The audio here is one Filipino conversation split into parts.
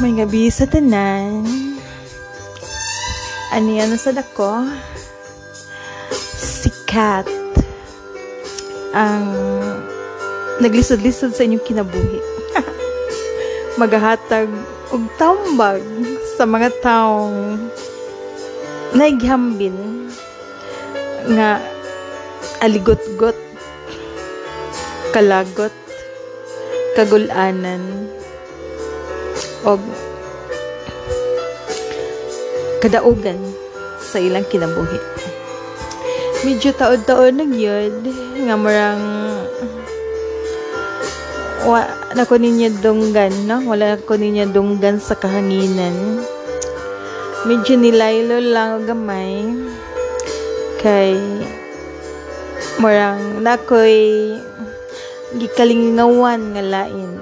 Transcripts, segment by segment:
May gabi sa tanan. Ano yan sa dako? Sikat. Ang naglisod-lisod sa inyong kinabuhi. Magahatag og tambag sa mga taong naighambin nga aligot-got kalagot kagulanan og kadaugan sa ilang kinabuhi. Medyo taod-taod na gyud nga marang wa na ko ninya dunggan no? Wala ko ninya dunggan sa kahanginan. Medyo nilaylo lang gamay. Kay marang nakoy gikalingawan nga lain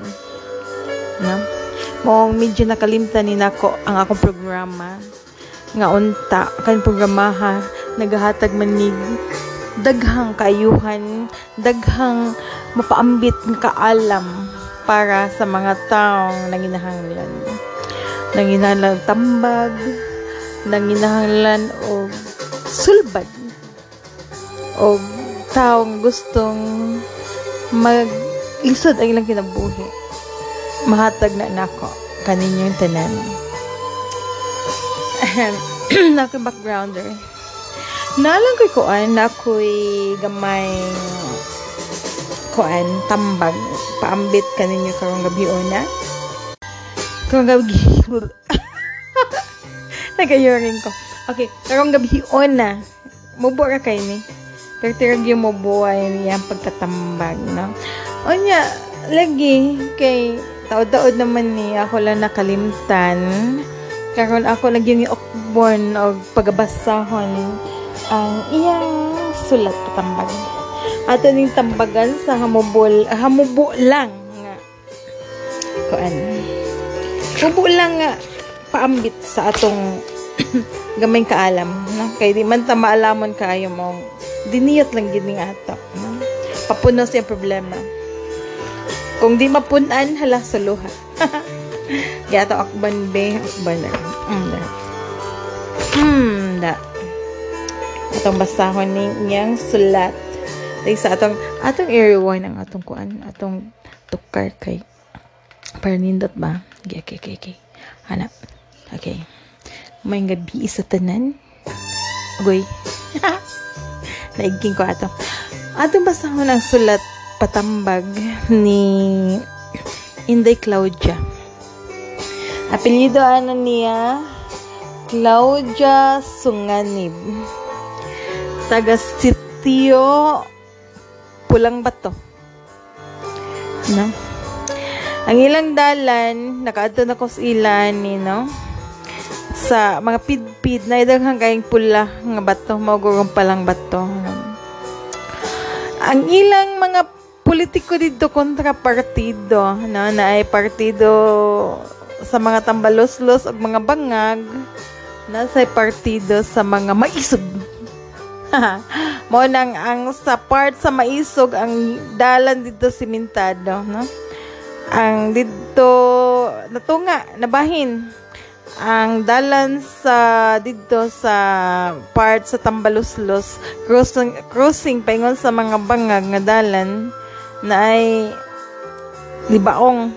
no mo medyo nakalimtan ni nako ang akong programa. Nga unta kan programaha nagahatag manig daghang kaayuhan daghang mapaambit ng kaalam para sa mga taong nanginahanglan. Nanginahanglan tambag nanginahanglan o sulbad o taong gustong maglisod ang ilang kinabuhi mahatag na nako. Kaninyong tanan. Nako backgrounder. Nalang ko'y kuan. Na ko'y gamay kuan tambag. Paambit kaninyo karong gabi una karong gabi nagayoring ko. Okay karong gabi una mubo ra kay ni. Pero tirag yung mubuhay niya pagkatambag no? Onya lagi kay taod-taod naman ni ako lang nakalimtan. Karon ako lagi ni okborn og pagabasahon. Ang iyang sulat patambag ato ning tambagan sa hamubol hamubo lang nga. Kuan. Mubo lang nga paambit sa atong gamay kaalam no? Kay di man ta maalamon kaayo mo diniyot lang gid ning ato no? Papuno siya problema kung di mapunan hala suluha Gato akban be akban na mm, da. Hmm da. Atong basahon ni niyang sulat. Tay sa atong atong i-rewind atong kuan atong tukar kay para nindot ba? Okay okay okay, okay. hanap okay. May gabi sa tanan. Agoy naigking ko ato atong basahon ang sulat patambag ni Inday Claudia. Apelyido ano niya? Claudia Sunganib. Taga sitio Pulang Bato. No? Ang ilang dalan nakaadto na ko sa ilan ni no? Sa mga pidpid na idaghang kayong pula nga bato magurong palang bato. Ang ilang mga politiko dito kontra partido no? Na ay partido sa mga tambaloslos ug mga bangag na sa partido sa mga maisog. Mo nang ang sa part sa maisog ang dalan dito simentado no? Ang dito natunga nabahin. Ang dalan sa dito sa part sa Tambaluslos crossing crossing paingon sa mga bangag nga dalan na ay libaong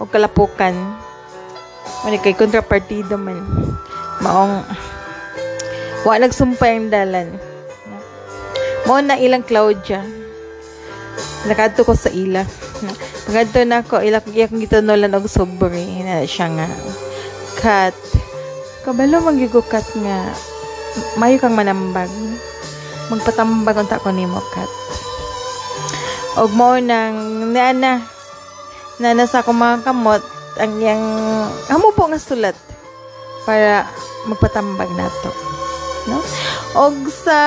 o kalapukan. Ano kay kontrapartido man. Maong wa nagsumpay ang dalan. Mo na ilang Claudia nakadto ko sa ila. Pagkadto na ko, ilak iyakong gito nolan og sobre na siya nga kat kabalo magigukat nga mayo kang manambag. Magpatambag unta ko nimo kat og mo nang naana na nasa ko mga kamot ang yang amo po nga sulat para magpatambag nato no? Og sa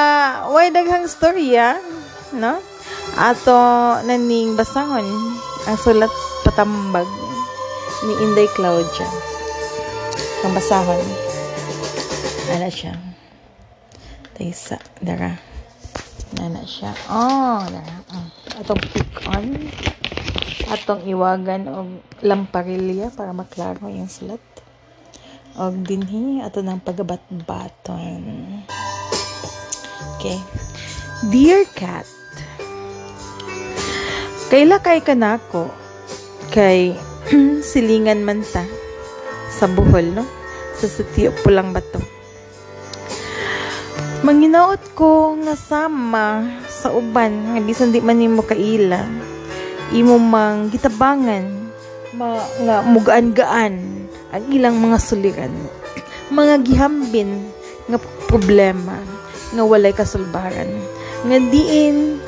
way daghang storya no? Ato naning basahon ang sulat patambag ni Inday Claudia. Ang basahon. Ana siya. Taysa dara. Ana siya. Oh dara. mm. Atong pick on atong iwagan og lamparilya para maklaro yung sulat og dinhi ato ng pagabat-baton. Okay. Dear cat, Kaila kay kanako kay silingan man ta sa buhol no sa sitio pulang bato. Manginaot ko nga sama sa uban nga bisan di man nimo kaila. Imo mang gitabangan ma, nga mugaan-gaan ang ilang mga suliran. Mga gihambin nga problema nga walay kasulbaran. Nga diin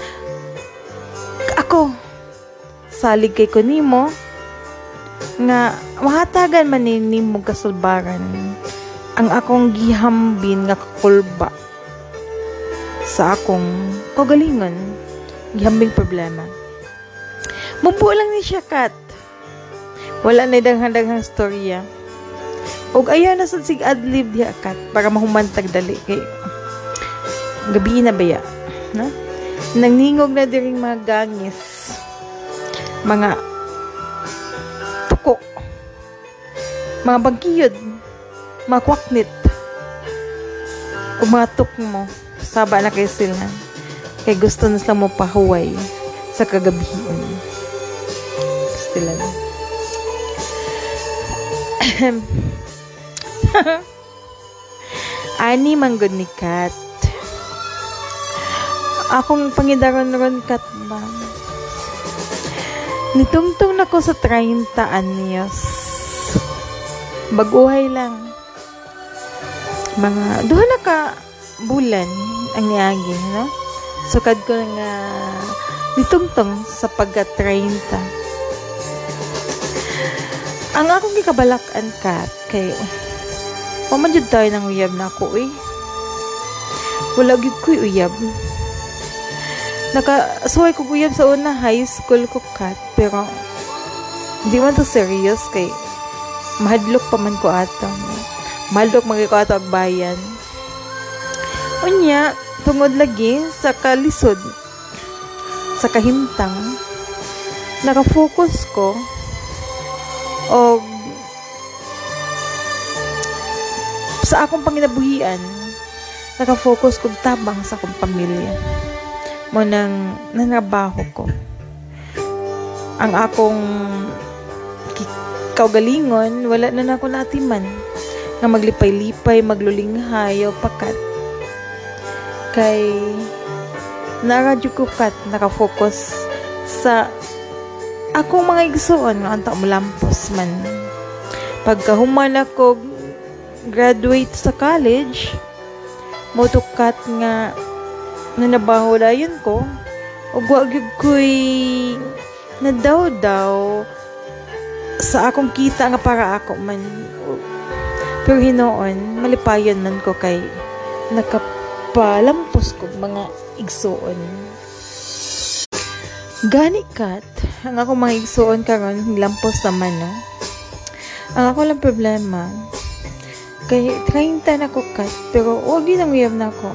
ako salig kay ko nimo nga mahatagan man ni nimo kasulbaran ang akong gihambin nga kakulba sa akong kagalingon gihambing problema. Mumpo lang ni siya kat. Wala na daghang-daghang storya. Og ayaw na sad sig adlib diha kat para mahumantag dali kay gabi na baya na? Nangningog na diring mga gangis. Mga tuko, mga bagkiyod, mga kwaknit, tuk mo, saba na kayo sila. Kay gusto na sila mo pahuway sa kagabihin. Gusto lang. Ani manggod ni Kat. Akong pangidaron ron Kat ba? Nitungtong na ko sa 30 anyos. Baguhay lang. Mga, duha na ka bulan ang niagi, no? Sukad ko nga nitungtong sa pagka 30. Ang akong gikabalakan kat kay Pamanjud tayo ng uyab na ako eh. Wala gid ko'y uyab. Nakasuway ko uyab sa una high school ko kat pero di man to serious kay mahadlok pa man ko ato. Mahadlok magi ko ato bayan. Unya, tungod lagi sa kalisod sa kahimtang nakafocus ko og sa akong panginabuhian nakafocus kog tabang sa akong pamilya. Mo nang nanabaho ko. Ang akong kaugalingon wala na nako natiman. Nga maglipay-lipay maglulinghay o pakat kay naradyo ko kat nakafocus sa akong mga igsuon nga anta mulampos man. Pagkahuman ako graduate sa college motukat nga nanabaho dayon ko. Ug wa gyud koy nadaw daw sa akong kita nga para ako man. Pero hinoon malipayon man ko kay nakapalampos ko mga igsuon gani kat ang ako mga igsuon karon lampos naman no? Ang ako lang problema. Kay 30 na ko kat pero wag yun ang uyab na ko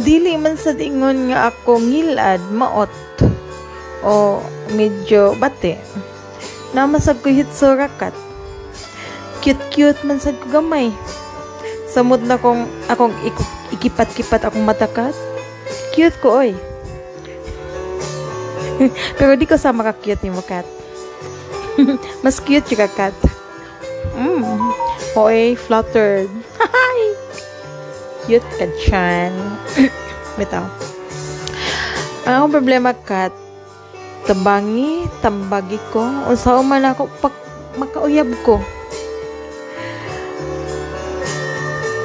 dili man sa dingon nga ako ngilad maot o medyo bate. Namasag ko hitsura kat. Cute cute man sad ko gamay samod na kong akong ikipat-kipat akong matakat cute ko oy pero di ko sa maka-cute ni mo kat mas cute yung kat mm. oy fluttered hi cute ka dyan. Bitaw. Ang akong problema kat, tabangi, tambagi ko, unsa man ako pag makauyab ko.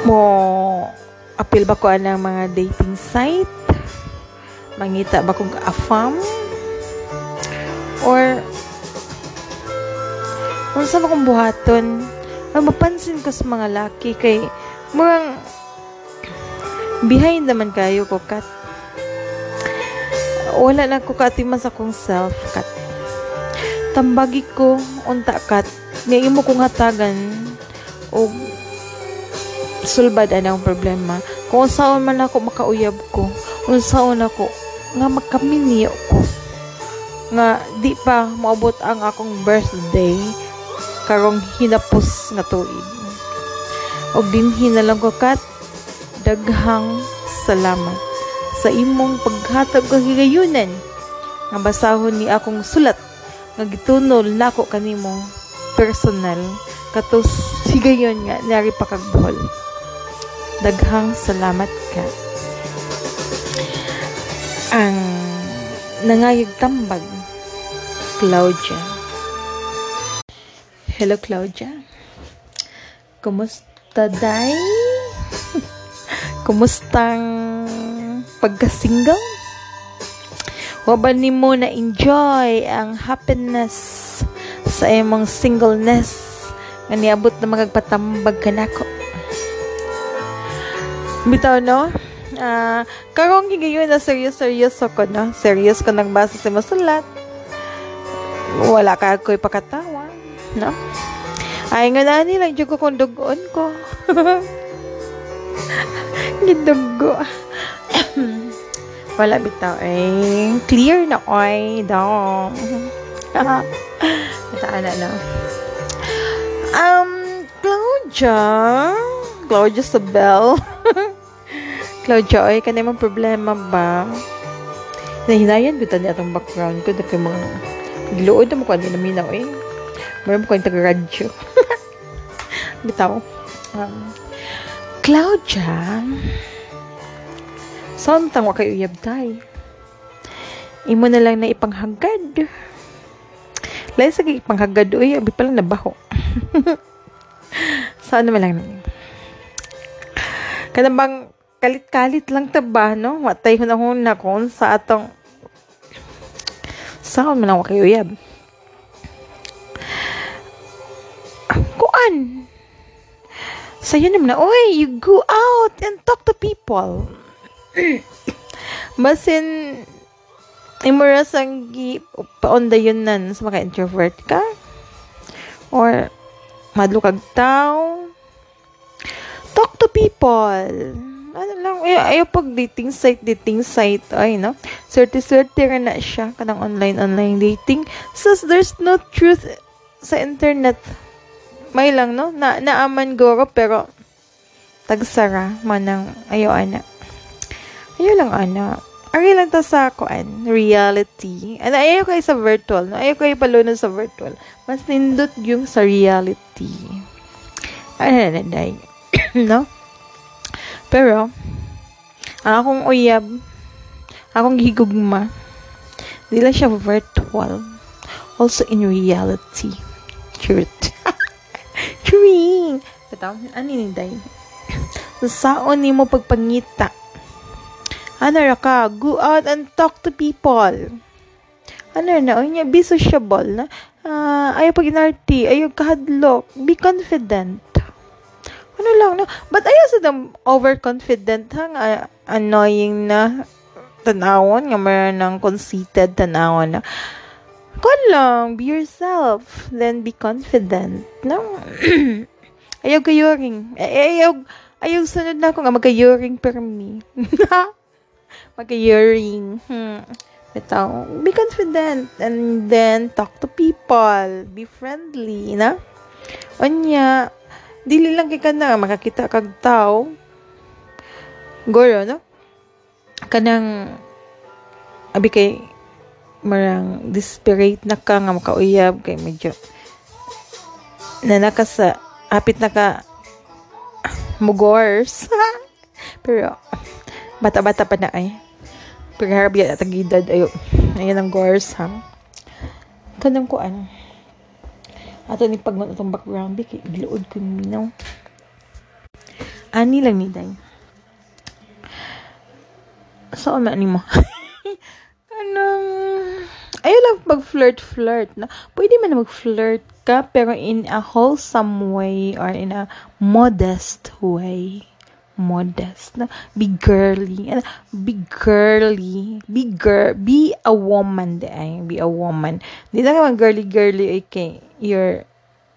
Mo apil ba ko anang mga dating site? Mangita ba kong afam? Or unsa ba kong buhaton? Ay, mapansin ko sa mga laki kay murang behind naman kayo ko kat wala na ko katiman sa kong self kat tambagi ko unta kat nga imo kong hatagan o sulbad anang problema. Kung saan man ako makauyab ko kung saan ako nga magkaminyo ko nga di pa maabot ang akong birthday karong hinapos nga tuig. Og dinhi na lang ko kat daghang salamat sa imong paghatag og higayunan nga basahon ni akong sulat nga gitunol nako kanimo personal. Katos higayon nga nari pa kag daghang salamat ka ang nangayag tambag Claudia Hello Claudia Kumusta day? Kumustang pagka-single? Waba ni mo na enjoy ang happiness sa imong singleness nga niabot na magagpatambag ka nako. Bitaw no? Uh, karong higayon na serious-serious ako no? Serious ko nagbasa sa masulat. Wala ka ako'y pakatawa. No? Ay nga na nila, dyan ko kung dugoon ko. Gidugo. Wala bitaw eh. Clear na oy daw. Bitaw na na. Um, Claudia. Claudia Sabel. Claudia, oy, kanay mong problema ba? Nahinayan ko tani atong background ko. Dapay mga giluod mo ko. Hindi na minaw eh. Meron ko yung taga-radyo. Bitaw. Um, Claudia, saan tang kayo yabday? Imo na lang na ipanghagad. Lain sa ipanghagad, uy, abi pala nabaho. saan naman lang Kada bang kalit-kalit lang taba, no? Matay ko na na kung sa atong saan man lang kayo yab. Kuan? Sa'yo naman na, oy, you go out and talk to people. Basin, imura sang gi paonda yun nan sa mga introvert ka? Or, madlo kag tao? Talk to people. Ano lang, ay, ayaw pag dating site, dating site, ay, no? Swerte-swerte ka na siya, kanang online-online dating. Since there's no truth sa internet, may lang no? Na naaman goro pero tagsara manang ayo ana ayo lang ana Ari lang ta sa kuan reality. Ano ayo kay sa virtual no? Ayo kay palunon sa virtual. Mas nindot yung sa reality. Ano na day no pero ang akong uyab akong higugma di lang siya virtual also in reality truth Chewing! Ito, ano ni day? Saon ni mo pagpangita? Ano ra ka? Go out and talk to people. Ano na? O niya, be sociable na. Uh, ayaw pag inarti. Ayaw kahadlok. Be confident. Ano lang, no? But ayaw sa them overconfident, hang uh, annoying na tanawon nga meron ng conceited tanawon na Kon lang, be yourself. Then be confident. No? ayaw kayuring. Ayaw, ayaw sunod na ako nga magkayuring per me. magkayuring. Hmm. Ito, be confident. And then, talk to people. Be friendly, na? Onya, dili lang kay ka na, makakita kag tao. Goro, no? Kanang, abi kay, marang desperate na ka nga makauyab kay medyo na naka sa apit na ka mugors pero bata-bata pa na ay pero harap yan at agidad ayo ayan ang gors ha kanang ko ano ato ni pagman atong background bi kay giluod ko minaw ani lang ni day so ano ni mo kanang ayaw lang mag-flirt-flirt na. Pwede man mag-flirt ka, pero in a wholesome way or in a modest way. Modest. Na? Be girly. Be girly. Be girl. Be a woman. De, ay, be a woman. Di na ka girly-girly. Okay. You're,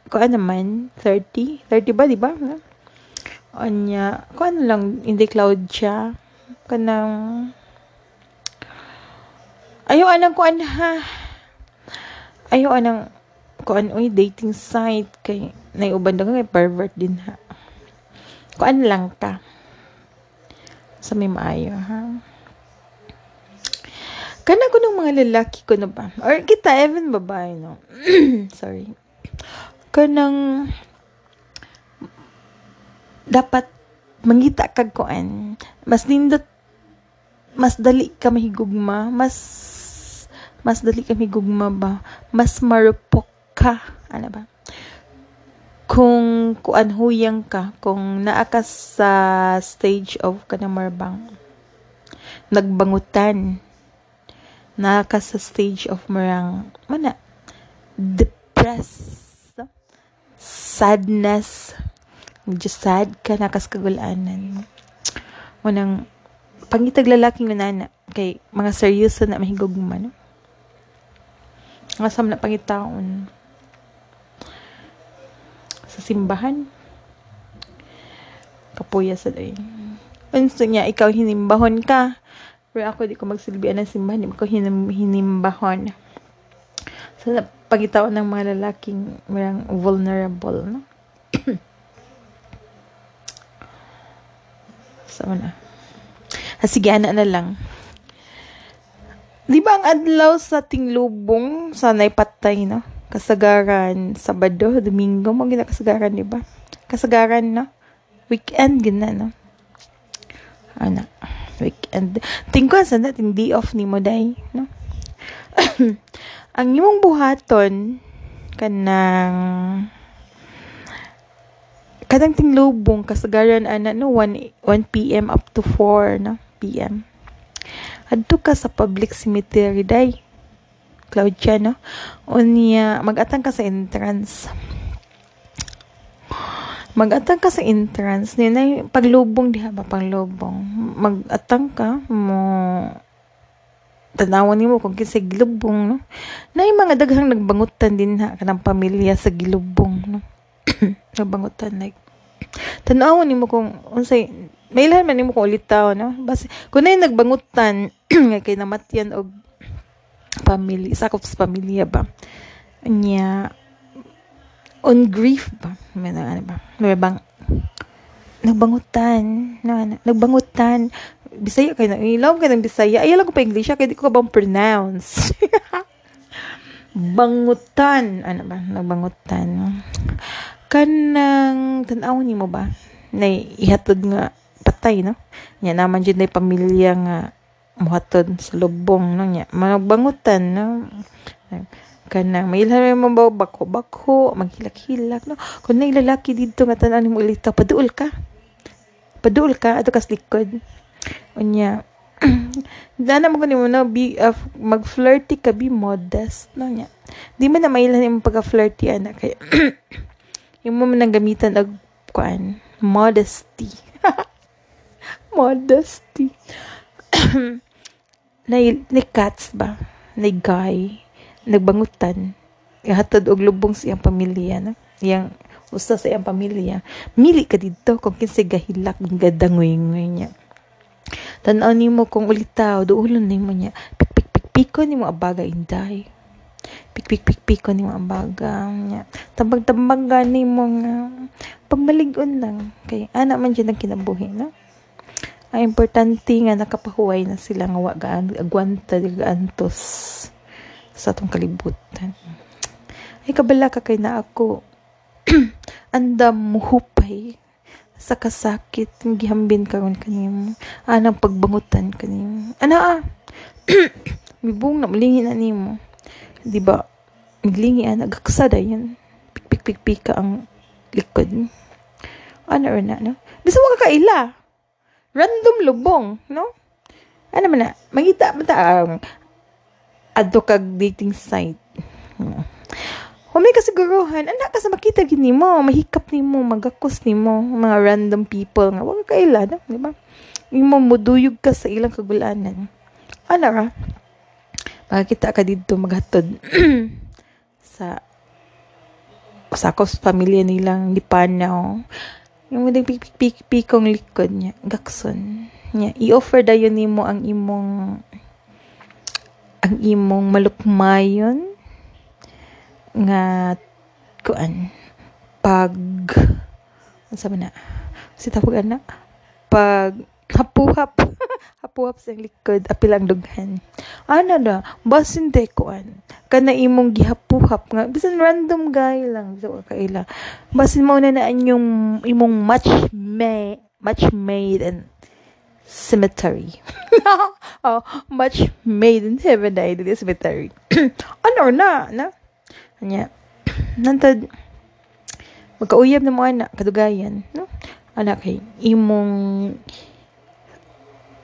kung ano naman, 30? 30 ba, di ba? Anya, kung ano lang, hindi cloud siya. Kanang, Ayaw anang kuan ha. Ayaw anang kuan oy dating site kay naiuban daw kay pervert din ha. kuan lang ka sa may maayo ha kana ko ng mga lalaki ko na ba? Or kita even babae no? Sorry. Kanang dapat mangita kag kuan mas nindot mas dali ka mahigugma mas mas dali ka mahigugma ba? Mas marupok ka ano ba? Kung kuan huyang ka kung naa sa stage of kanang marbang nagbangutan ka sa stage of marang mana? Depressed. Sadness. Medyo sad ka nakas kagulanan mo nang pangitag lalaking nana kay mga seryoso na mahigugma no Ngasam na pangitaon. Sa simbahan. Kapuya sa day. Unso niya, ikaw hinimbahon ka. Pero ako di ko magsilbihan ng simbahan, di ko hinim, hinimbahon. So, pagitaon ng mga lalaking merang vulnerable, no? Sama na. Ah, sige, ana na lang. Di ba ang adlaw sa tinglubong sa naipatay, no? kasagaran Sabado, Domingo mo gina kasagaran di ba? Kasagaran no. Weekend gina no. Ana. Weekend. Tingko sa natin day off ni mo day, no. ang imong buhaton kanang kadang tinglubong kasagaran ana no 1 1 PM up to 4 no PM. Adto ka sa public cemetery day Claudia, no? Unya, mag-atang ka sa entrance. Mag-atang ka sa entrance. Ni na paglubong diha ba panglubong. Mag-atang ka mo tanawan nimo kung kinsa gilubong no. Na mga daghang nagbangutan din ha kanang pamilya sa gilubong no. nagbangutan like tanawon nimo kung unsay may ilan man nimo kung ulitaw no. Basi kun na nagbangutan kay namatyan og family, sakop sa pamilya ba. Nya, on grief ba? May ano ba? May bang, nagbangutan, no, ano, nagbangutan, Bisaya kayo na, ilaw ka ng Bisaya, ay lang ko pa English, kaya di ko bang pronounce. bangutan, ano ba, nagbangutan. Kanang, tanawon ni mo ba? Na ihatod nga patay, no? Nya naman dyan na pamilya nga muhatod sa lubong no nya managbangutan no kanang may ilhan mo ba bako bako maghilak-hilak no? Kun na lalaki dito nga tanan mo ilita paduol ka. Paduol ka ato kas likod. Unya Dana mo kunin mo na be uh, mag-flirty ka be modest no? Nya di man na mailan yung pagka-flirty ana kay yung mo man gamitan og kuan modesty. Modesty. Na, ni cats ba? Na guy nagbangutan. Ihatod og lubong sa iyang pamilya no? Iyang usa sa iyang pamilya. Mili ka dito kung kinsay gahilak gadangoy niya. Tan-aw nimo kung ulitaw duulon nimo niya. Pik pik pik piko nimo abaga inday. Pik pik pik piko nimo abaga niya. Tabag tabag nimo nga pagmalig-on lang. Kay ana man dyan ang kinabuhi no? Ang importante nga nakapahuway na sila nga wa gaan agwanta di antos sa atong kalibutan. Ay kabala ka kay na ako. Andam muhupay sa kasakit ng gihambin karon kanimo. Anang pagbangutan kanimo. Ana ah. Mibong na malingi na nimo. Di ba? Miglingi ana gaksada yan. Pik pik pik pika ang likod. Ano na no? Bisa mo kakaila random lubong, no? Ano man na, magita ta ang adto kag dating site. Hmm. Humay kasiguruhan, anak ka sa makita gini mo, mahikap ni mo, magakos ni mo, mga random people nga, wag kaila, no? di ba? Imo muduyog ka sa ilang kagulanan. Ano ra? Makakita ka dito maghatod sa sakos pamilya nilang lipanaw. Yung mga pikong likod niya, gakson. Niya, i-offer dayon nimo ang imong ang imong malukmayon nga kuan pag sa na si tawag ana? Pag hapuhap hapuhap sa likod apilang dughan. Ana na basin de kuan. Kana imong gihapuhap nga bisan random guy lang ka kaila basin mo na na yung imong match made match made and cemetery. Oh much made in heaven na in cemetery. Ano na na. Anya nantad magkauyab na mo anak kadugayan no? Anak kay imong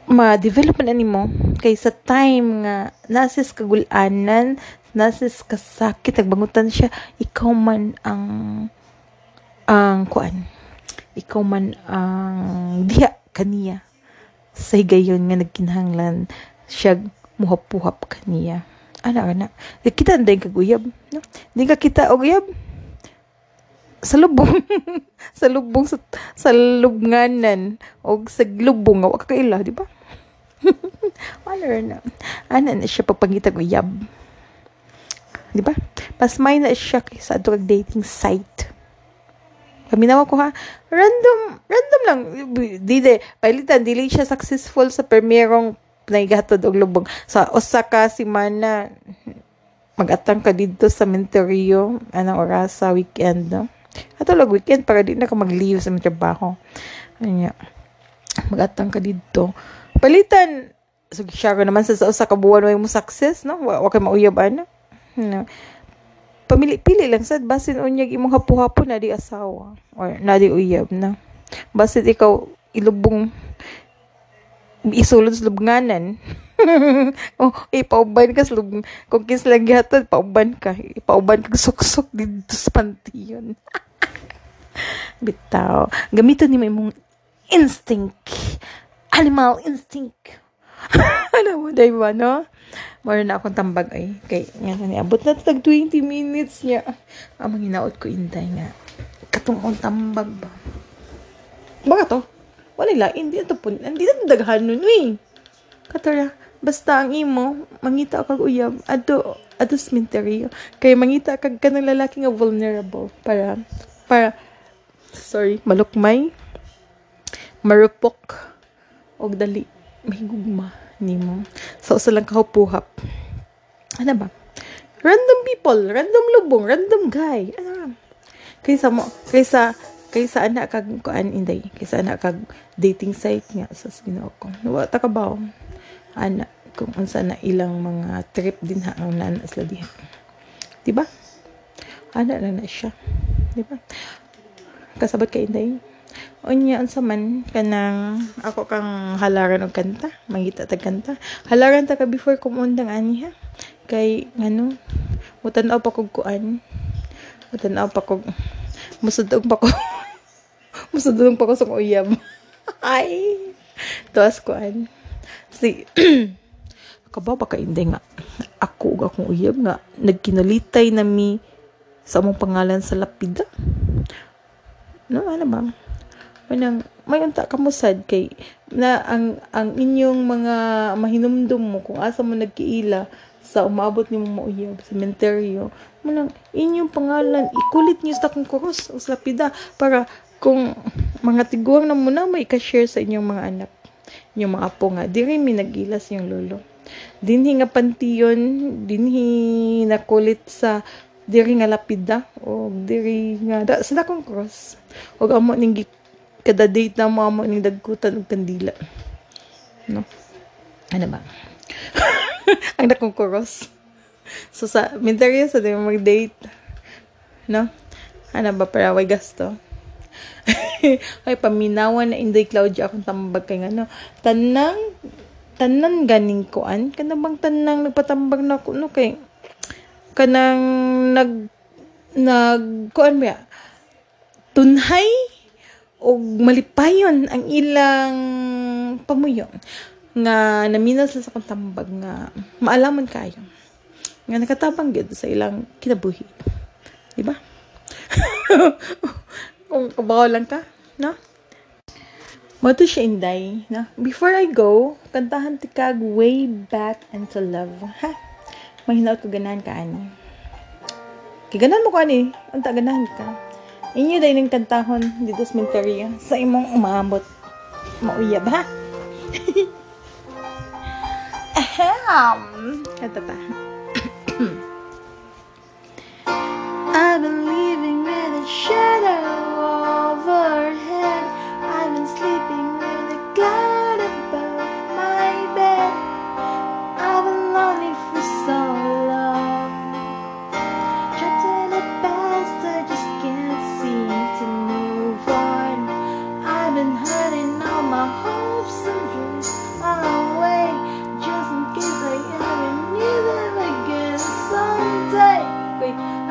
ma-develop na nimo kay sa time nga nasis kagulanan nasis kasakit nagbangutan siya ikaw man ang ang kuan. Ikaw man ang diha kaniya sa higayon nga nagkinahanglan siya muhap-puhap kaniya ana ana di kita anday kaguyab no? Di ka kita og uyab sa lubong sa lubong sa, sa lubnganan o sa lubong nga ka kaila di ba? Ano na ana na siya pagpangitag uyab di ba? Mas may na siya sa ato dating site Paminawa ko ha, random, random lang. Di de, palitan, dili siya successful sa permerong naigatod og lubong. Sa Osaka, si Mana, magatang ka dito sa Mentorio, anong oras sa weekend, no? Ato lang weekend para di na ka mag-leave sa trabaho. Anya. Magatang ka dito. Palitan, so siya naman sa, sa usa ka buwan mo success, no? Wa, wa kay mauyab. No pamili-pili lang sad basin unyag imong hapo-hapo na di asawa. Or na di uyab na. Basin ikaw ilubong isulod sa lubnganan. Oh ipauban ka sa lub kung kis lang gihatod pauban ka. Ipauban ka suksok dito sa pantiyon. Bitaw. Gamiton ni imong instinct. Animal instinct ano mo, diba, no? Mara na akong tambag ay. Kay, nga ni abot na tag 20 minutes niya. Ang ah, hinaot ko intay nga. Katong akong tambag ba? Baka to? Wala la, hindi na to po. Hindi na daghan nun, eh. Katora, basta ang imo, mangita kag uyab, ato, ato cemetery. Kaya mangita kag kanang lalaki nga vulnerable. Para, para, sorry, malukmay, marupok, og dali, mahigugma nimo sa usa lang kahupuhap. Ano ba? Random people. Random lubong. Random guy. Ano kaysa mo kaysa kaysa anak kag kuan inday kaysa anak kag dating site nga sa Ginoo ko. Wa ta ka ba? Ana kung unsa na ilang mga trip din ha ang nana sila diha. Di ba? Ana na na siya. Di ba? Kasabot kay inday Unya unsa man kanang ako kang halaran og kanta, mangita tag kanta. Halaran ta ka before kumundang ani ha. Kay ngano, mutan-aw pa kog kuan. Mutan-aw pa kog musudog pa ko. musudog pa ko sa uyab. Ay. Tuas kuan. Si kabaw pa ka hindi nga ako ug akong uyab nga nagkinalitay na mi sa among pangalan sa lapida. No, ano ba? Manang may unta kamusad kay na ang ang inyong mga mahinumdum mo kung asa mo nagkiila sa umabot ni mo mauyab sa cementerio. Manang inyong pangalan ikulit niyo sa kong cross o sa lapida para kung mga tiguang na muna may ka-share sa inyong mga anak inyong mga apo nga. Diri mi nagilas yung lolo. Dinhi nga pantiyon dinhi nakulit sa diri nga lapida o diri nga da, sa dakong cross. Og amo ning kada date na mo amo ning dagkutan og kandila. No? Ano ba? Ang dakong kuros so sa minterya sa di mag-date. No? Ano ba para way gasto? Ay paminawan na inday Claudia akong tambag kay ano tanang tanan ganing kuan? Kana bang tanang nagpatambag na ko no? Kay kanang nag nag kuan ba tunhay og malipayon ang ilang pamuyo nga naminaw sa kontambag nga maalaman kayo. Nga nakatabang gid sa ilang kinabuhi. Di ba? Kung kabaw lang ka no? Mo to siya inday no? Before I go kantahan ti kag way back into love. Ha? Mahinaw ko ganahan ka ani. Kay ganahan mo ko ani. Unta ganahan ka Inyo dahil ng kantahon dito sa Milteria sa imong umabot. Mauyab ha? Ahem. Ito ta.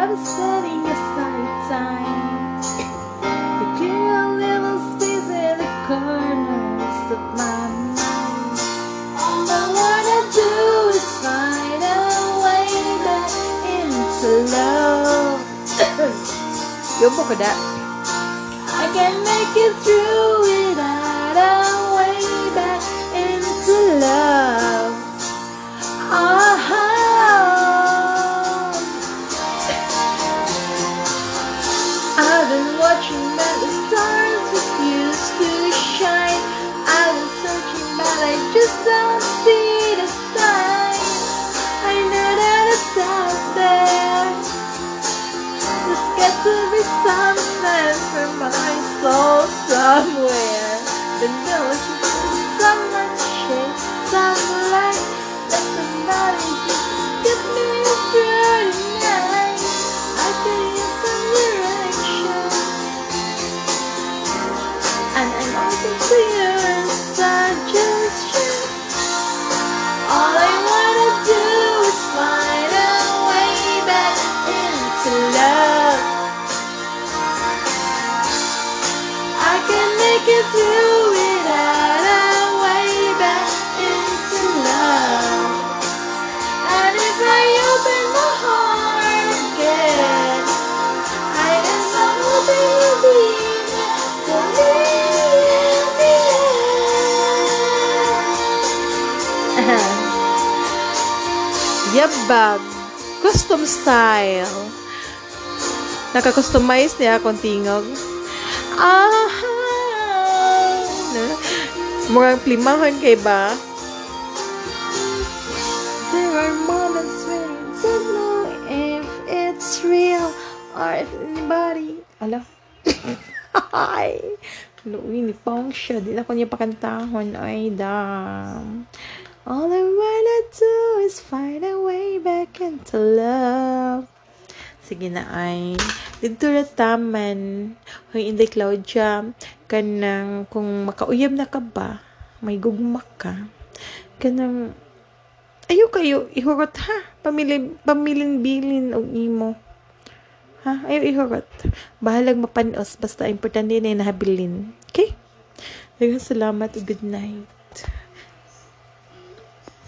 Wait, I've been setting aside time clear a little space in the corners of my mind. All I wanna do is find a way back into love. Yo po kada. I can make it through without a Oh. Yabag. Custom style. Naka-customize niya akong tingog. Ah! Murang plimahon kay ba? There are moments when you don't know if it's real or if anybody... Ala? Ay! Luwi ni Pong siya. Di na ko niya pakantahon. Ay, damn. All I wanna do is find a way back into love. Sige na ay. Dito na taman. Hoy, Inday Claudia. Kanang, kung makauyab na ka ba, may gugmak ka. Kanang, ayo kayo, ihurot ha. Pamilin, pamilin-bilin og imo. Ha? Ayaw ihurot. Bahalag mapanos. Basta importante na nahabilin. Okay? Daghang salamat. Good night.